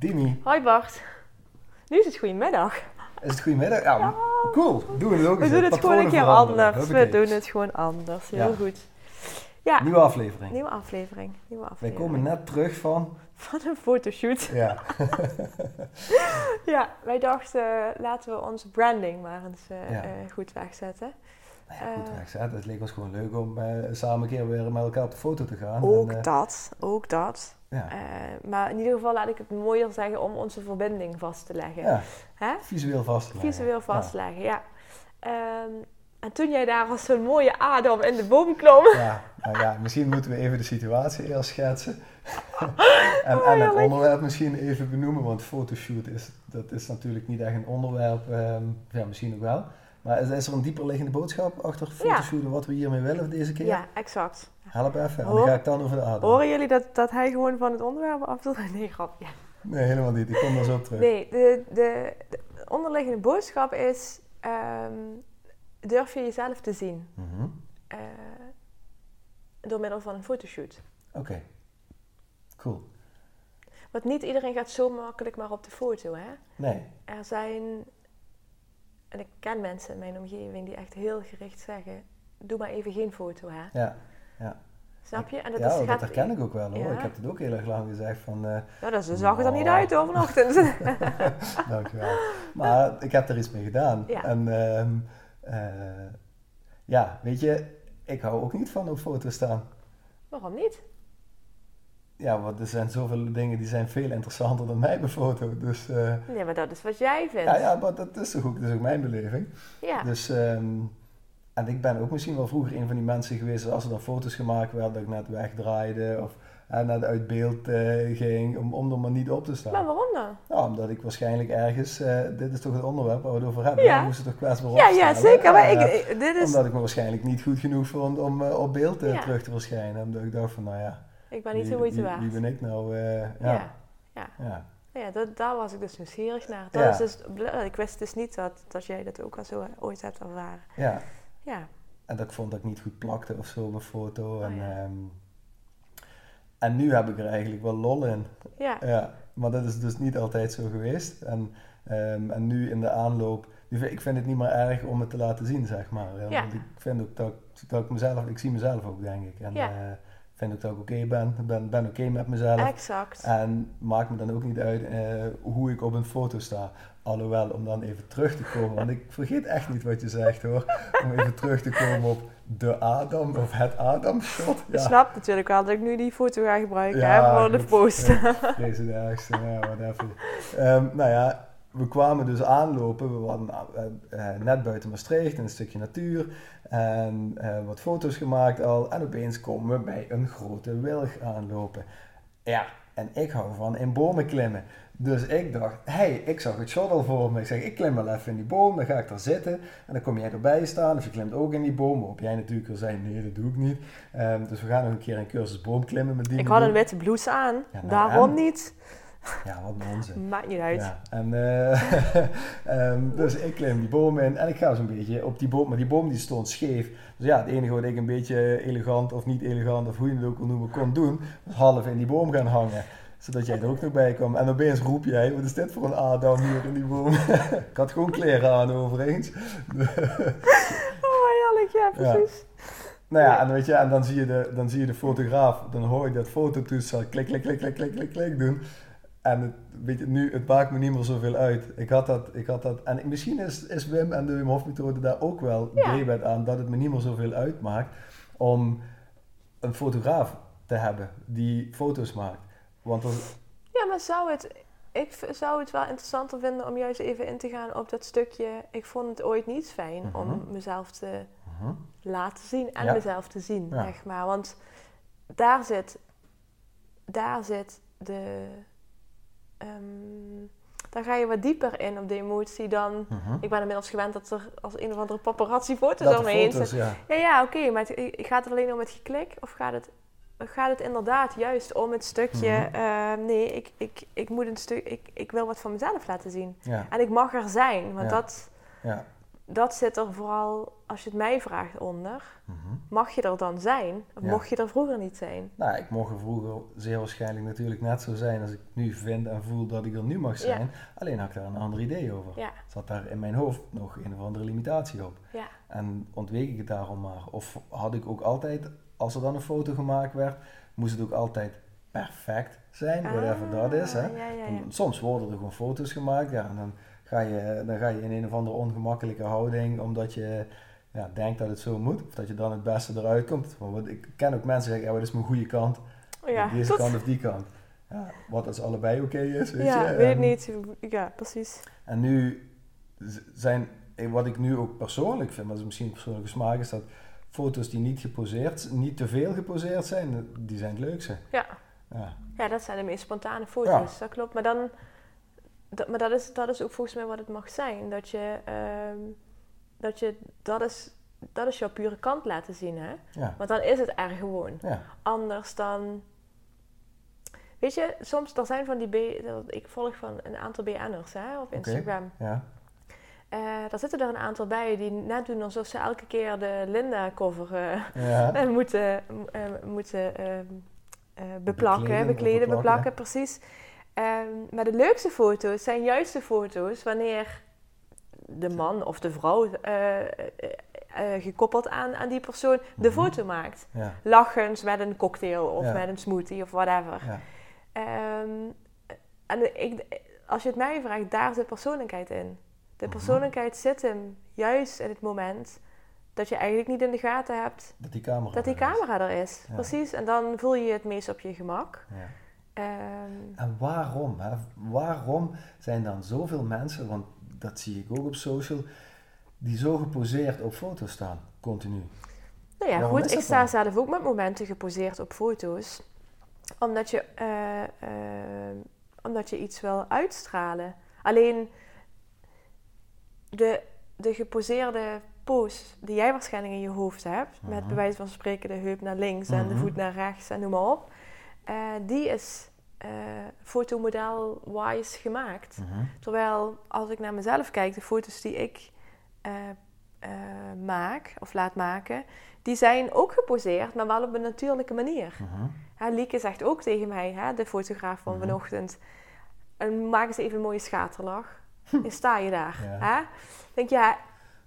Dimi. Hoi Bart. Nu is het goedemiddag. Is het goedemiddag? Ja, cool. Doen we het ook We doen het gewoon een keer anders. We doen het gewoon anders. Heel goed. Ja. Nieuwe aflevering. Nieuwe aflevering. Nieuwe aflevering. Wij komen net terug van... Van een fotoshoot. Ja. ja, wij dachten laten we onze branding maar eens uh, uh, goed wegzetten. Nou ja, goed wegzetten. Het leek ons gewoon leuk om samen een keer weer met elkaar op de foto te gaan. Ook dat, ook dat. Ja. maar in ieder geval laat ik het mooier zeggen om onze verbinding vast te leggen. Ja. Hè? Visueel vast te leggen. Visueel vastleggen, ja. ja. Um, en toen jij daar als zo'n mooie Adam in de boom klom. Ja, nou ja, misschien moeten we even de situatie eerst schetsen. en, oh, en, het onderwerp misschien even benoemen, want fotoshoot is, dat is natuurlijk niet echt een onderwerp. Um, ja, misschien ook wel. Maar is, is er een dieper liggende boodschap achter fotoshoot ja. wat we hiermee willen deze keer? Ja, exact. Help even, en dan ga ik dan over de Adam. Horen jullie dat, dat hij gewoon van het onderwerp af Nee, grapje. Nee, helemaal niet. Ik kom er zo op terug. Nee, de, de, de onderliggende boodschap is... Um, durf je jezelf te zien. Mm -hmm. uh, door middel van een fotoshoot. Oké, okay. cool. Want niet iedereen gaat zo makkelijk maar op de foto, hè? Nee. Er zijn, en ik ken mensen in mijn omgeving die echt heel gericht zeggen: doe maar even geen foto, hè? Ja, ja. Snap je? En dat, ja, is, gaat... dat herken ik ook wel hoor. Ja. Ik heb het ook heel erg lang gezegd van... Uh, ja, dat zag er niet uit hoor vanochtend. Dankjewel. Maar ik heb er iets mee gedaan. Ja. En um, uh, ja, weet je, ik hou ook niet van op foto's staan. Waarom niet? Ja, want er zijn zoveel dingen die zijn veel interessanter dan mij bij foto. Dus, uh, nee, maar dat is wat jij vindt. Ja, ja maar dat is toch ook, dat is ook mijn beleving. Ja. Dus, um, en ik ben ook misschien wel vroeger een van die mensen geweest, als er dan foto's gemaakt werden, dat ik net wegdraaide of en naar uit beeld uh, ging, om, om er maar niet op te staan. Maar waarom dan? Nou, omdat ik waarschijnlijk ergens, uh, dit is toch het onderwerp waar we het over hebben, ja. moest toch kwetsbaar ja, Ja, zeker. Maar ik, dit is... Omdat ik me waarschijnlijk niet goed genoeg vond om uh, op beeld ja. terug te verschijnen. Omdat ik dacht van, nou ja... Ik ben niet zo moeite waard. Wie, wie ben ik nou? ja. Ja. ja. ja. ja dat, daar was ik dus nieuwsgierig naar. Dat is dus, ik wist dus niet dat, dat jij dat ook al zo ooit hebt ervaren. Ja. Ja. En dat ik vond dat ik niet goed plakte of zo op een foto. Oh, en, um, en nu heb ik er eigenlijk wel lol in. Ja. ja maar dat is dus niet altijd zo geweest. En, um, en nu in de aanloop, ik vind het niet meer erg om het te laten zien, zeg maar. Ja. Want ik vind ook dat, dat ik mezelf, ik zie mezelf ook, denk ik. En, ja. Uh, vind ook dat ik oké okay ben, ben, ben oké okay met mezelf. Exact. En maakt me dan ook niet uit uh, hoe ik op een foto sta. Alhoewel, om dan even terug te komen, want ik vergeet echt niet wat je zegt hoor. Om even terug te komen op de Adam of het Adam-shot. Ja. Je snapt natuurlijk wel dat ik nu die foto ga gebruiken ja, hè, voor de post. Deze de ergste, ja, whatever. Um, nou ja, we kwamen dus aanlopen. We waren uh, uh, net buiten Maastricht in een stukje natuur. En uh, wat foto's gemaakt al. En opeens komen we bij een grote wilg aanlopen. Ja, en ik hou van in bomen klimmen. Dus ik dacht, hé, hey, ik zag het shot al voor me. Ik zeg, ik klim wel even in die boom, dan ga ik daar zitten. En dan kom jij erbij staan, of je klimt ook in die boom. Waarop jij natuurlijk al zei, nee, dat doe ik niet. Um, dus we gaan nog een keer een cursus boomklimmen met die. Ik had een witte blouse aan, ja, nou, daarom niet. Ja, wat een onzin. Maakt niet uit. Ja, en, eh, ehm, dus ik klim die boom in en ik ga zo'n beetje op die boom, maar die boom die stond scheef. Dus ja, het enige wat ik een beetje elegant of niet elegant of hoe je het ook wil noemen kon doen, was half in die boom gaan hangen. Zodat jij er ook nog bij kwam. En opeens roep jij, wat is dit voor een Adam hier in die boom? ik had gewoon kleren aan overigens. oh, heerlijk, ja, precies. Nou ja, en, weet je, en dan, zie je de, dan zie je de fotograaf, dan hoor ik dat fototoestel klik, klik, klik, klik, klik, klik, klik doen. En het, weet je, nu, het maakt me niet meer zoveel uit. Ik had dat, ik had dat, en misschien is, is Wim en de Wim Hof methode daar ook wel ja. aan, dat het me niet meer zoveel uitmaakt om een fotograaf te hebben die foto's maakt. Want Ja, maar zou het, ik zou het wel interessanter vinden om juist even in te gaan op dat stukje. Ik vond het ooit niet fijn om mhm. mezelf te mhm. laten zien en mezelf te zien, zeg maar. Want daar zit, daar zit de. Um, daar ga je wat dieper in op de emotie dan. Mhm. Ik ben inmiddels gewend dat er als een of andere paparazzi foto's om me heen zijn. Ja, ja, ja oké, maar het, gaat het alleen om het geklik of gaat het gaat het inderdaad juist om het stukje. Mhm. Eh, nee, ik, ik, ik moet een stuk. Ik, ik wil wat van mezelf laten zien. En ik mag er zijn. Want dat, ja. Dat zit er vooral, als je het mij vraagt, onder. Mhm. Mag je er dan zijn? Of mocht je er vroeger niet zijn? Nou, ik mocht er vroeger zeer waarschijnlijk natuurlijk net zo zijn als ik nu vind en voel dat ik er nu mag zijn. Alleen had ik daar een ander idee over. Zat daar in mijn hoofd nog een of andere limitatie op. En ontweek ik het daarom maar. Of had ik ook altijd als er dan een foto gemaakt werd, moest het ook altijd perfect zijn, ah, whatever dat is. Hè. Soms worden er gewoon foto's gemaakt, ja, en dan ga, je, dan ga je in een of andere ongemakkelijke houding, omdat je ja, denkt dat het zo moet, of dat je dan het beste eruit komt. Want ik ken ook mensen die zeggen, ja, wat is mijn goede kant? Oh Deze kant of die kant. Ja, wat als allebei oké is, weet ja, je. weet niet. Ja, precies. En nu zijn, wat ik nu ook persoonlijk vind, maar dat is misschien persoonlijke smaak, is dat foto's die niet geposeerd, niet te veel geposeerd zijn, die zijn het leukste. Ja. Ja, ja dat zijn de meest spontane foto's, dat klopt. Maar, dan, dat, maar dat, is, dat is ook volgens mij wat het mag zijn. Dat je, ehm, dat, je dat, is, dat is jouw pure kant laten zien, hè? Ja. Want dan is het er gewoon. Ja. Anders dan... Weet je, soms, er zijn van die... B, ik volg van een aantal BN'ers hè, op Instagram. Ja. Uh, daar zitten er een aantal bij die net doen alsof ze elke keer de Linda-cover uh, moeten, moeten ehm, beplakken, bekleden, beplakken, precies. Ehm, maar de leukste foto's zijn juist de foto's wanneer de man of de vrouw gekoppeld aan, aan die persoon de mhm. foto maakt. Ja. Lachens met een cocktail of met een smoothie of whatever. Ja. Ehm, en ik, als je het mij vraagt, daar zit persoonlijkheid in. De mhm. persoonlijkheid zit hem juist in het moment dat je eigenlijk niet in de gaten hebt dat die camera, dat die er, camera is. er is. Precies, en dan voel je je het meest op je gemak. Ja. Ehm, en waarom? Hè? Waarom zijn dan zoveel mensen, want dat zie ik ook op social, die zo geposeerd op foto's staan, continu? Nou ja, goed, ik sta zelf ook met momenten geposeerd op foto's. Omdat je, uh, uh, omdat je iets wil uitstralen. Alleen de, de geposeerde pose die jij waarschijnlijk in je hoofd hebt, met mhm. bij wijze van spreken de heup naar links en de mhm. voet naar rechts en noem maar op, uh, die is uh, fotomodel-wise gemaakt. Mhm. Terwijl als ik naar mezelf kijk, de foto's die ik uh, maak of laat maken, die zijn ook geposeerd, maar wel op een natuurlijke manier. -huh. Lieke zegt ook tegen mij, hè, de fotograaf van vanochtend, maak eens even een mooie schaterlach. Dan sta je daar. Hè? denk ja,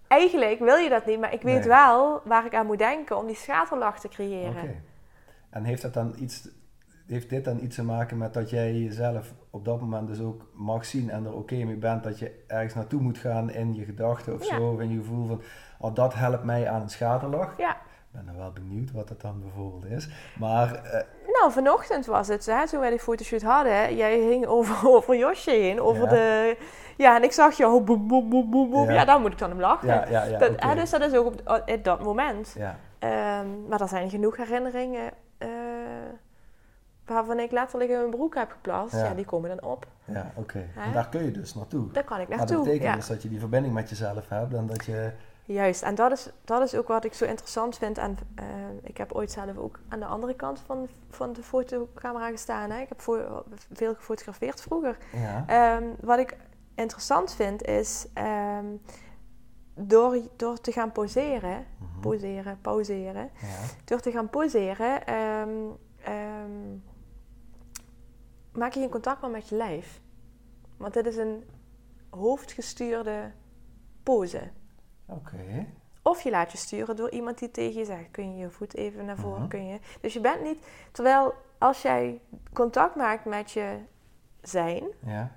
eigenlijk wil je dat niet, maar ik weet wel waar ik aan moet denken om die schaterlach te creëren. En heeft dat dan iets, heeft dit dan iets te maken met dat jij jezelf op dat moment dus ook mag zien en er oké mee bent dat je ergens naartoe moet gaan in je gedachten of zo, of in je gevoel van, oh dat helpt mij aan een schaterlach. Ja. Ik ben dan wel benieuwd wat dat dan bijvoorbeeld is. Maar uh, nou, vanochtend was het, hè, toen wij die fotoshoot hadden. Jij hing over, over Josje heen, over de... Ja, en ik zag je, oh, boem, boem, boem, boem, boem. Ja. ja, dan moet ik dan hem lachen. Ja, ja, ja, dat, hè, dus dat is ook op, op dat moment. Ja. Um, maar er zijn genoeg herinneringen waarvan ik letterlijk in mijn broek heb geplast. Ja, die komen dan op. Ja, oké. En daar kun je dus naartoe. Daar kan ik naartoe, Maar dat betekent dus dat je die verbinding met jezelf hebt en dat je Juist, en dat is, dat is ook wat ik zo interessant vind. En uh, ik heb ooit zelf ook aan de andere kant van, van de fotocamera gestaan. Hè. Ik heb veel gefotografeerd vroeger. Ja. Um, wat ik interessant vind is um, door, door te gaan poseren, mm -hmm. poseren, pauzeren, ja. door te gaan poseren, um, maak je geen contact meer met je lijf. Want dit is een hoofdgestuurde pose. Oké. Of je laat je sturen door iemand die tegen je zegt: kun je je voet even naar voren? Uh -huh. kun je. Dus je bent niet. Terwijl als jij contact maakt met je zijn, ja.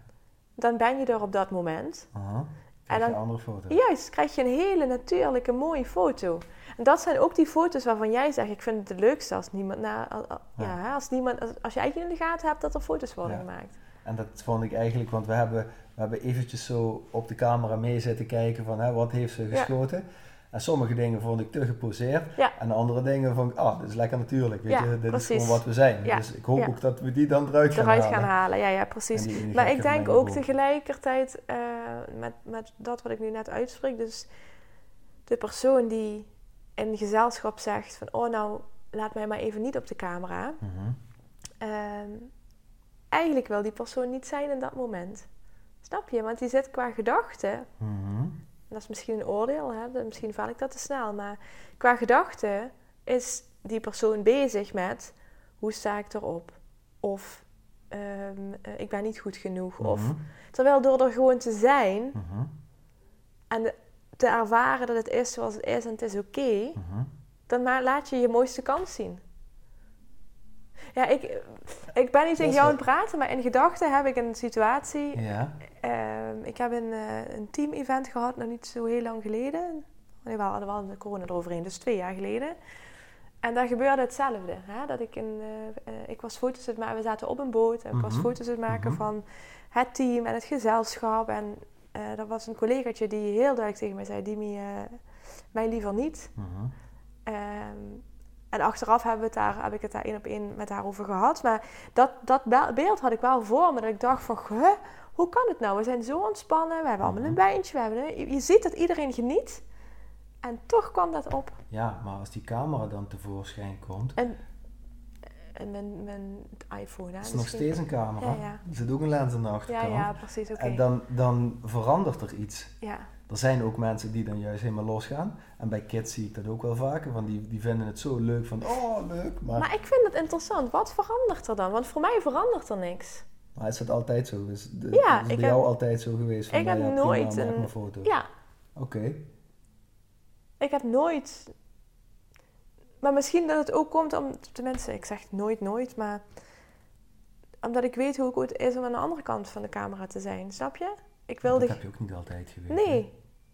dan ben je er op dat moment. Uh -huh. en dan, je een andere foto. Juist, krijg je een hele natuurlijke, mooie foto. Dat zijn ook die foto's waarvan jij zegt: ik vind het het leukste als niemand, ja. ja. als, niemand als, als je eigenlijk in de gaten hebt dat er foto's worden ja. gemaakt. En dat vond ik eigenlijk, want we hebben, we hebben eventjes zo op de camera mee zitten kijken van hè, wat heeft ze geschoten. En sommige dingen vond ik te geposeerd. En andere dingen vond ik, ah, dit is lekker natuurlijk. Weet je, dit is gewoon wat we zijn. Dus ik hoop ook dat we die dan eruit gaan eruit halen. gaan halen. Ja, ja, precies. maar ik denk ook tegelijkertijd uh, met, met dat wat ik nu net uitspreek. Dus de persoon die in gezelschap zegt van, oh nou, laat mij maar even niet op de camera. Mm -hmm. uh, eigenlijk wil die persoon niet zijn in dat moment. Snap je? Want die zit qua gedachten. Mm-hmm. Dat is misschien een oordeel, hè? misschien val ik dat te snel. Maar qua gedachten is die persoon bezig met hoe sta ik erop? Of um, uh, ik ben niet goed genoeg. Of, terwijl door er gewoon te zijn en de, te ervaren dat het is zoals het is en het is oké, okay, dan laat je je mooiste kans zien. Ja, ik, ik ben niet tegen jou aan het praten, maar in gedachten heb ik een situatie. Ja. Uh, ik heb een, uh, een team-event gehad, nog niet zo heel lang geleden. Nee, we hadden wel de corona eroverheen, dus twee jaar geleden. En daar gebeurde hetzelfde. Hè? Dat ik, een, uh, ik was foto's aan het maken, we zaten op een boot. En ik was mhm. foto's aan het maken mm -hmm. van het team en het gezelschap. En er was een collegaatje die heel duidelijk tegen mij zei: Dimi, mij liever niet. Mm -hmm. En achteraf hebben we het daar, heb ik het daar één op één met haar over gehad. Maar dat, dat beeld had ik wel voor me. Dat ik dacht van, huh, hoe kan het nou? We zijn zo ontspannen. We hebben allemaal een wijntje. We hebben een, je ziet dat iedereen geniet. En toch kwam dat op. Ja, maar als die camera dan tevoorschijn komt... En, en mijn, mijn iPhone, hè? Het is nog steeds een camera. Ja, ja. Er zit ook een lens aan de achterkant. Ja, ja, precies. Okay. En dan, dan verandert er iets. Ja er zijn ook mensen die dan juist helemaal losgaan. En bij kids zie ik dat ook wel vaker. Want die, die vinden het zo leuk van, oh leuk. Maar... maar ik vind het interessant. Wat verandert er dan? Want voor mij verandert er niks. Maar is dat altijd zo? Dus de, ja, is bij jou altijd zo geweest? Van, ik heb ja, nooit prima, een... foto. Ja. Oké. Okay. Ik heb nooit... Maar misschien dat het ook komt om... Tenminste, ik zeg nooit nooit, maar... Omdat ik weet hoe het is om aan de andere kant van de camera te zijn. Snap je? Ik wilde... Dat heb je ook niet altijd geweest. Nee.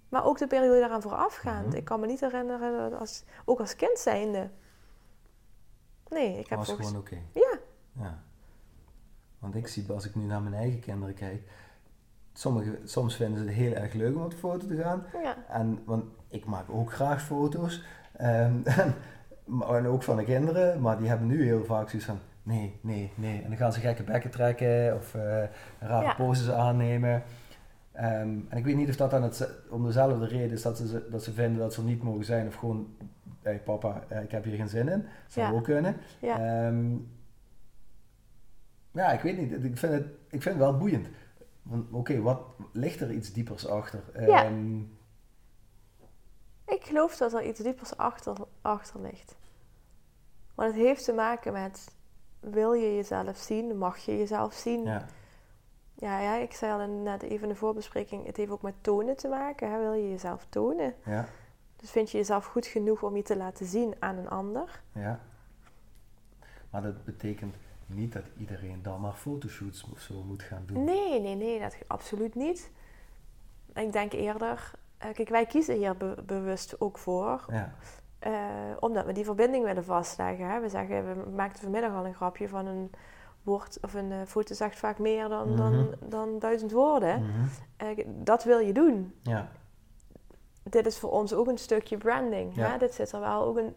Maar ook de periode daaraan voorafgaand. Mm Ik kan me niet herinneren, dat als, ook als kind zijnde. Nee, ik heb was volgens... gewoon oké. Okay. Ja. ja. Want ik zie, als ik nu naar mijn eigen kinderen kijk, sommige, soms vinden ze het heel erg leuk om op de foto te gaan. Ja. En, want ik maak ook graag foto's. Um, en ook van de kinderen, maar die hebben nu heel vaak zoiets van, nee, nee, nee. En dan gaan ze gekke bekken trekken of uh, rare ja. poses aannemen. Um, en ik weet niet of dat dan het, om dezelfde reden is dat ze, dat ze vinden dat ze er niet mogen zijn of gewoon, hey papa, ik heb hier geen zin in. Dat zou ja. ook kunnen. Ja. Um, ja, ik weet niet. Ik vind het, ik vind het wel boeiend. Oké, okay, wat ligt er iets diepers achter? Ja. Um, ik geloof dat er iets diepers achter, achter ligt. Want het heeft te maken met, wil je jezelf zien? Mag je jezelf zien? Ja. Ja, ja, ik zei al net even in de voorbespreking, het heeft ook met tonen te maken. Hè? Wil je jezelf tonen? Ja. Dus vind je jezelf goed genoeg om je te laten zien aan een ander? Ja. Maar dat betekent niet dat iedereen dan maar fotoshoots of zo moet gaan doen. Nee, nee, nee, dat absoluut niet. Ik denk eerder, kijk, wij kiezen hier be bewust ook voor. Ja. Uh, omdat we die verbinding willen vastleggen. Hè? We zeggen, we maakten vanmiddag al een grapje van een woord of een uh, foto zegt vaak meer dan, mm -hmm. dan, dan duizend woorden. Mm -hmm. uh, dat wil je doen. Ja. Dit is voor ons ook een stukje branding. Ja. Hè? Dit zit er wel ook een.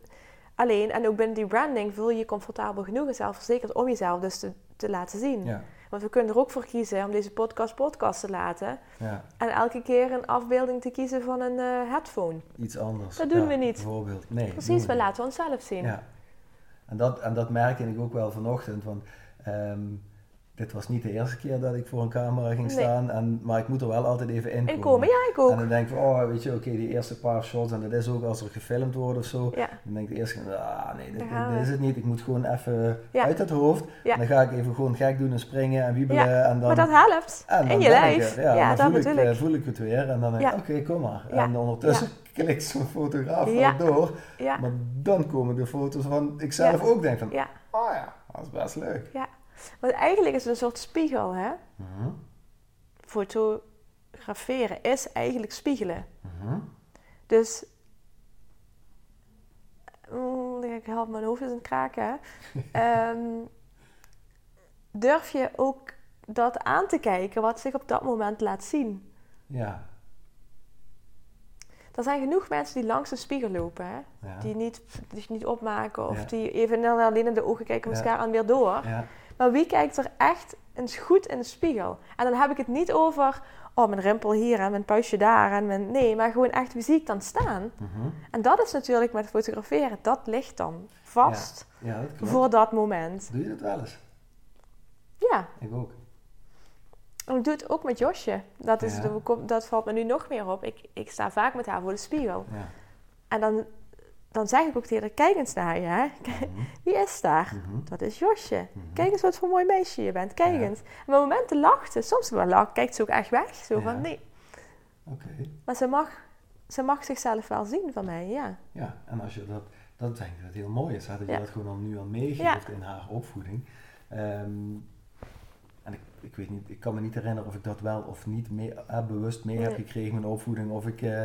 Alleen, en ook binnen die branding voel je je comfortabel genoeg en zelfverzekerd om jezelf dus te, te laten zien. Ja. Want we kunnen er ook voor kiezen om deze podcast podcast te laten. Ja. En elke keer een afbeelding te kiezen van een uh, headphone. Iets anders. Dat doen we niet. Bijvoorbeeld. Nee. Precies, we laten onszelf zien. Ja. En dat, en dat merkte ik ook wel vanochtend. Want, ehm, dit was niet de eerste keer dat ik voor een camera ging staan, en, maar ik moet er wel altijd even in komen. ja, ik ook. En dan denk ik, oh, weet je, oké, die eerste paar shots, en dat is ook als er gefilmd wordt of zo, ja. dan denk ik eerst, ah, nee, dit, dit, is het niet, ik moet gewoon even uit het hoofd. En dan ga ik even gewoon gek doen en springen en wiebelen. En dan, maar dat helpt, en in je lijf. ja, dan voel, ik, uh, voel ik het weer, en dan denk ik, oké, kom maar. En ondertussen klikt zo'n fotograaf door, maar dan komen de foto's van, ik zelf ook. Denk van, oh ja, dat is best leuk. Want eigenlijk is het een soort spiegel, hè? Uh Fotograferen is eigenlijk spiegelen. Uh Dus, mm, ik help mijn hoofd eens in het kraken. um, durf je ook dat aan te kijken wat zich op dat moment laat zien? Ja. Er zijn genoeg mensen die langs de spiegel lopen, hè? Die, niet, die niet opmaken of die even alleen in de ogen kijken, misschien ja. aan weer door. Ja. Maar wie kijkt er echt eens goed in de spiegel? En dan heb ik het niet over, oh, mijn rimpel hier en mijn puistje daar. En mijn, nee, maar gewoon echt, wie zie ik dan staan? Mhm. En dat is natuurlijk met fotograferen. Dat ligt dan vast ja. dat voor dat moment. Doe je dat wel eens? Ja. Ik ook. En ik doe het ook met Josje. Dat, is dat valt me nu nog meer op. Ik, ik sta vaak met haar voor de spiegel. Ja. En dan dan zeg ik ook tegen haar, kijk eens naar je. Hè? Mhm. Wie is daar? Mhm. Dat is Josje. Mhm. Kijk eens wat voor mooi meisje je bent. Kijk eens. En op momenten lacht ze. Soms wel lacht, kijkt ze ook echt weg. Zo van, nee. Oké. Maar ze mag, ze mag zichzelf wel zien van mij, ja. Ja, en als je dat... Dat denk ik dat heel mooi is, hè? dat je dat gewoon al nu al meegeeft in haar opvoeding. Ehm, en ik, ik weet niet, ik kan me niet herinneren of ik dat wel of niet mee, uh, bewust mee heb gekregen in mijn opvoeding. Of ik... Uh,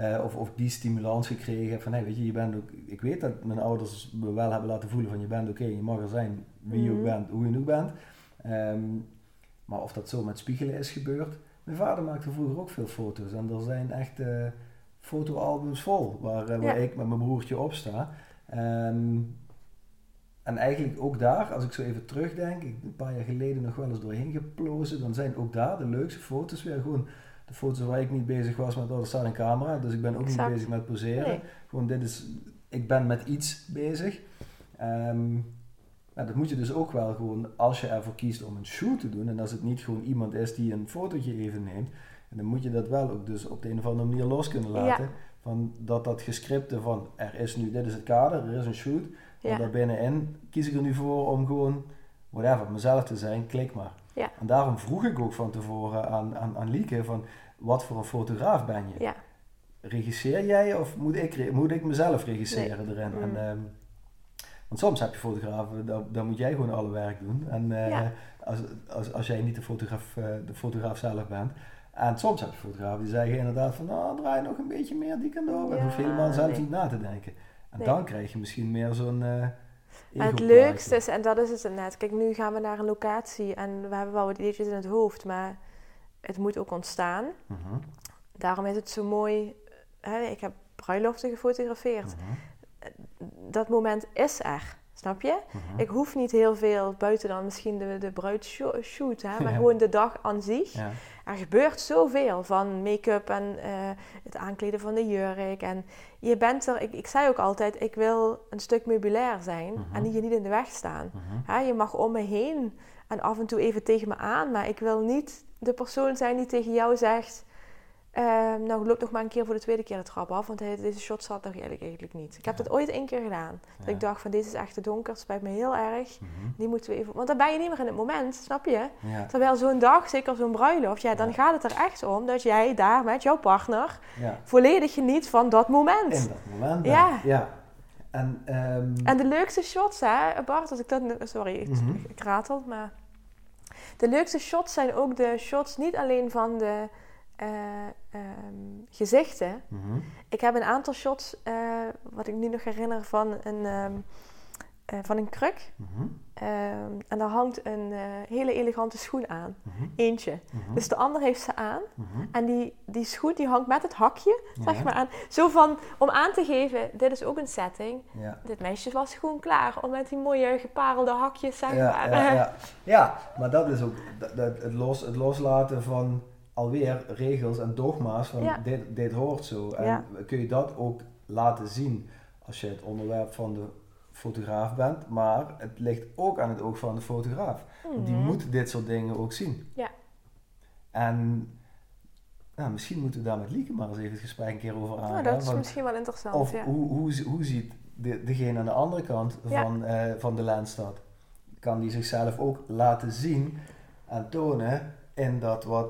uh, of, of die stimulans gekregen van, hey, weet je, je bent ook, ik weet dat mijn ouders me wel hebben laten voelen van je bent oké, je mag er zijn wie je ook mhm. bent, hoe je ook bent. Um, maar of dat zo met spiegelen is gebeurd. Mijn vader maakte vroeger ook veel foto's en er zijn echt uh, fotoalbums vol waar, uh, waar ik met mijn broertje op sta. Um, en eigenlijk ook daar, als ik zo even terugdenk, ik een paar jaar geleden nog wel eens doorheen geplozen, dan zijn ook daar de leukste foto's weer gewoon de foto's waar ik niet bezig was met, oh, er staat een camera, dus ik ben ook niet bezig met poseren. Gewoon dit is, ik ben met iets bezig. Um, dat moet je dus ook wel gewoon, als je ervoor kiest om een shoot te doen, en als het niet gewoon iemand is die een fotootje even neemt, dan moet je dat wel ook dus op de een of andere manier los kunnen laten. Van dat dat gescripte van, er is nu, dit is het kader, er is een shoot, en daar binnenin kies ik er nu voor om gewoon, whatever, mezelf te zijn, klik maar. Ja. En daarom vroeg ik ook van tevoren aan, aan, aan Lieke van wat voor een fotograaf ben je? Ja. Regisseer jij of moet ik, moet ik mezelf regisseren erin? En, mm. ehm, want soms heb je fotografen, dan, dan moet jij gewoon alle werk doen. En uh, als, als, als jij niet de fotograaf, uh, de fotograaf zelf bent. En soms heb je fotografen die zeggen inderdaad van, nou, draai nog een beetje meer die kan door. Ja, hoef je helemaal zelf niet na te denken. En dan krijg je misschien meer zo'n... Uh, en het leukste is, en dat is het net, kijk nu gaan we naar een locatie en we hebben wel wat ideetjes in het hoofd, maar het moet ook ontstaan. Mhm. Daarom is het zo mooi, hè, ik heb bruiloften gefotografeerd. Mhm. Dat moment is er. Snap je? Mhm. Ik hoef niet heel veel buiten dan misschien de, de bruidshoot, hè, maar gewoon de dag aan zich. Ja. Er gebeurt zoveel van make-up en eh, het aankleden van de jurk. En je bent er, ik, ik zei ook altijd, ik wil een stuk meubilair zijn mhm. en hier niet in de weg staan. Mhm. je mag om me heen en af en toe even tegen me aan, maar ik wil niet de persoon zijn die tegen jou zegt uh, nou, loop nog maar een keer voor de tweede keer de trap af, want deze shot zat nog eigenlijk, eigenlijk niet. Ik heb dat ooit één keer gedaan. Dat ik dacht van, deze is echt te donker, het spijt me heel erg. Mhm. Die moeten we even... Want dan ben je niet meer in het moment, snap je? Terwijl zo'n dag, zeker zo'n bruiloft, ja, dan gaat het er echt om dat jij daar met jouw partner volledig geniet van dat moment. In dat moment, ja. ja. En, um... en de leukste shots, hè, Bart, als ik dat... Sorry, ik, mm ik ratel, maar... De leukste shots zijn ook de shots niet alleen van de uh, gezichten. Mhm. Ik heb een aantal shots, uh, wat ik nu nog herinner, van een, um, eh, van een kruk. Mhm. Ehm, en daar hangt een eh, hele elegante schoen aan. Mhm. Eentje. Dus de ander heeft ze aan. En die, die schoen die hangt met het hakje, zeg maar, aan. Zo van, om aan te geven, dit is ook een setting. Ja. Dit meisje was gewoon klaar om met die mooie geparelde hakjes, zeg Ja, maar. ja, ja. ja, maar dat is ook dat, dat- het, los, het loslaten van alweer regels en dogma's van Ja. dit, dit hoort zo. En Ja. kun je dat ook laten zien als je het onderwerp van de fotograaf bent, maar het ligt ook aan het oog van de fotograaf. Die Mhm. moet dit soort dingen ook zien. Ja. En nou, misschien moeten we daar met Lieke maar eens even het gesprek een keer over aangaan. Nou, dat is want- misschien wel interessant, of ja. hoe, hoe, hoe ziet de, degene aan de andere kant Ja. van, eh, van de Lensstad? Kan die zichzelf ook laten zien en tonen in dat wat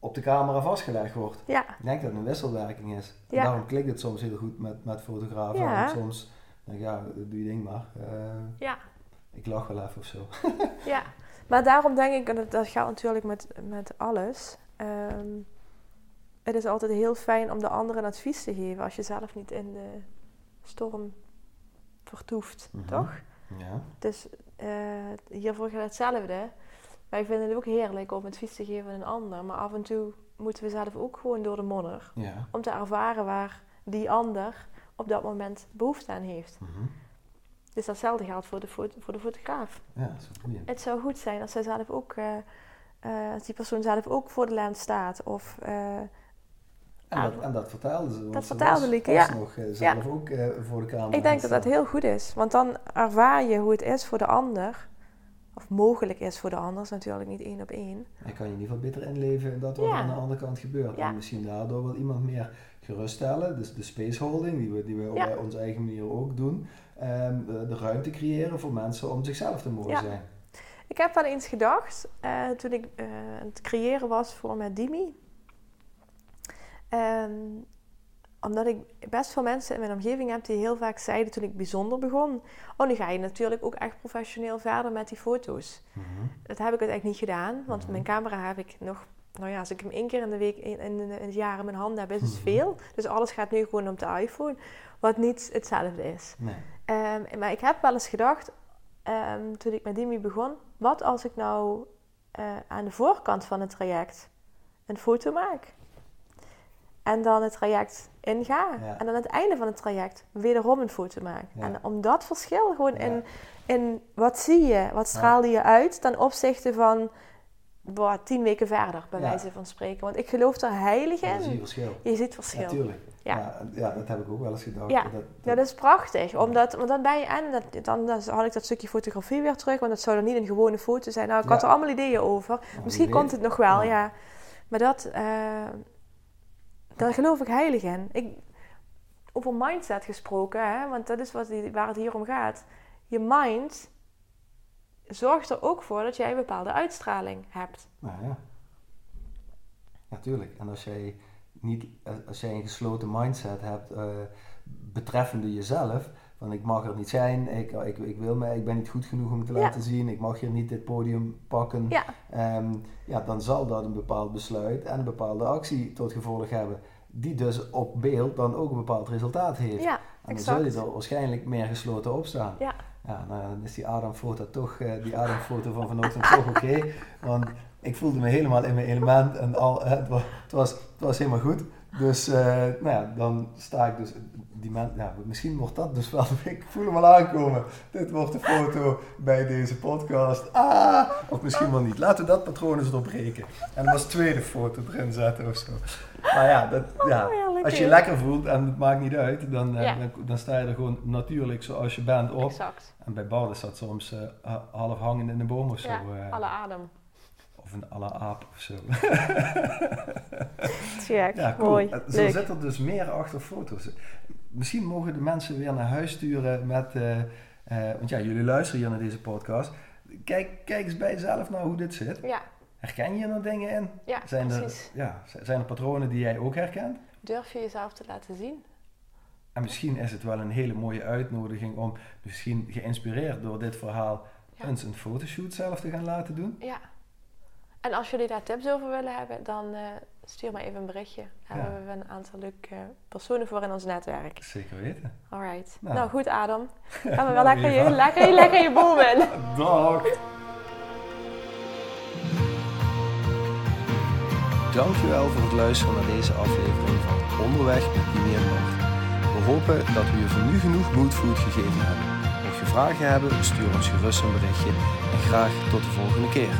op de camera vastgelegd wordt? Ja, Ik denk dat het een wisselwerking is. Ja. daarom klikt het soms heel goed met, met fotografen. Ja. En soms denk ik, ja, doe je ding maar. Eh, ja, ik lach wel even of zo. ja. Maar daarom denk ik, en dat, dat geldt natuurlijk met, met alles. ehm, het is altijd heel fijn om de ander een advies te geven als je zelf niet in de storm vertoeft, Mhm. toch? Ja. Dus eh, hiervoor geldt hetzelfde. Wij vinden het ook heerlijk om advies te geven aan een ander. Maar af en toe moeten we zelf ook gewoon door de modder. Ja. Om te ervaren waar die ander op dat moment behoefte aan heeft. Mhm. Dus datzelfde geldt voor de, voor de fotograaf. Ja, dat is. Het zou goed zijn als zij zelf ook... eh, eh, als die persoon zelf ook voor de lens staat. Of eh, En dat, en dat vertelde ze. Dat vertelde Lieke, ja. nog zelf ook voor de camera. ik denk dat dat heel goed is. Want dan ervaar je hoe het is voor de ander. Of mogelijk is voor de ander. is natuurlijk niet één op één. Je kan je in ieder geval beter inleven in dat wat Ja. aan de andere kant gebeurt. Ja. En misschien daardoor wel iemand meer geruststellen. Dus de space holding, die we, die we op onze eigen manier ook doen. Ehm, de, de ruimte creëren voor mensen om zichzelf te mogen zijn. Ik heb wel eens gedacht, eh, toen ik eh, aan het creëren was voor met Dimi. Ehm, omdat ik best veel mensen in mijn omgeving heb die heel vaak zeiden toen ik bijzonder begon. Oh, nu ga je natuurlijk ook echt professioneel verder met die foto's. Dat heb ik uiteindelijk niet gedaan, want Mhm. mijn camera heb ik nog... Nou ja, als ik hem één keer in de week, in, in, in het jaar in mijn handen heb, is het Mhm. veel. Dus alles gaat nu gewoon op de iPhone, wat niet hetzelfde is. Nee. Ehm, maar ik heb wel eens gedacht, ehm, toen ik met Dimi begon, wat als ik nou eh, aan de voorkant van het traject een foto maak? En dan het traject inga. Ja. En aan het einde van het traject wederom een foto maak. Ja. En om dat verschil gewoon Ja. in, in wat zie je, wat straalde je uit ten opzichte van boah, tien weken verder, bij wijze van spreken. Want ik geloof er heilig Dat is hier in. verschil. Je ziet verschil. Natuurlijk. Ja. Ja. Dat heb ik ook wel eens gedacht. Ja. Dat, dat, Ja, dat is prachtig. Omdat, want dan ben je en dat, dan, dan had ik dat stukje fotografie weer terug, want dat zou dan niet een gewone foto zijn. Nou, ik had er allemaal ideeën over. Misschien komt het nog wel, Ja. ja. Maar dat, eh, daar geloof ik heilig in. Ik, over mindset gesproken, hè, want dat is wat, waar het hier om gaat. Je mind zorgt er ook voor dat jij een bepaalde uitstraling hebt. Nou ja. Natuurlijk. En als jij, niet, als jij een gesloten mindset hebt eh, betreffende jezelf, van ik mag er niet zijn, ik, ik, ik, wil me, ik ben niet goed genoeg om te Ja. laten zien, ik mag hier niet dit podium pakken, Ja, Ehm, ja, dan zal dat een bepaald besluit en een bepaalde actie tot gevolg hebben, die dus op beeld dan ook een bepaald resultaat heeft. ja, en dan exact. zul je er waarschijnlijk meer gesloten op staan. Ja. Ja, nou, dan is die Adam-foto toch, eh, die Adam-foto van vanochtend toch oké. Want ik voelde me helemaal in mijn element en al, eh, het, was, het, was, het was helemaal goed. Dus eh, nou ja, dan sta ik dus, die man, ja, misschien wordt dat dus wel, ik voel hem al aankomen. Dit wordt de foto bij deze podcast. Ah, of misschien wel niet. Laten we dat patroon eens doorbreken. En dan als tweede foto erin zetten of zo. Maar ja, dat, ja Oh, als je je lekker voelt en het maakt niet uit, dan, eh, dan, dan sta je er gewoon natuurlijk zoals je bent op. Exact. En bij Bart is dat soms eh, ha- half hangend in de boom of zo. Ja, alle adem. Of een alle aap of zo. Check. ja, cool. Mooi. Eh, Zo Leuk. zit er dus meer achter foto's. Misschien mogen de mensen weer naar huis sturen met... eh, eh, want ja, jullie luisteren hier naar deze podcast. Kijk, kijk eens bij jezelf naar hoe dit zit. Ja, Herken je er dingen in? ja Zijn er, precies. ja, z- zijn er patronen die jij ook herkent? Durf je jezelf te laten zien? En misschien is het wel een hele mooie uitnodiging om misschien geïnspireerd door dit verhaal Ja. eens een fotoshoot zelf te gaan laten doen. Ja. En als jullie daar tips over willen hebben, dan eh, stuur maar even een berichtje. Daar hebben we een aantal leuke personen voor in ons netwerk. Zeker weten. Alright. Nou. nou goed Adam. Gaan we wel lekker, je, lekker, lekker je boom in. Dag. Dankjewel voor het luisteren naar deze aflevering van Onderweg met Jimmy Bart. We hopen dat we je voor nu genoeg moodfood gegeven hebben. Mocht je vragen hebben, stuur ons gerust een berichtje en graag tot de volgende keer.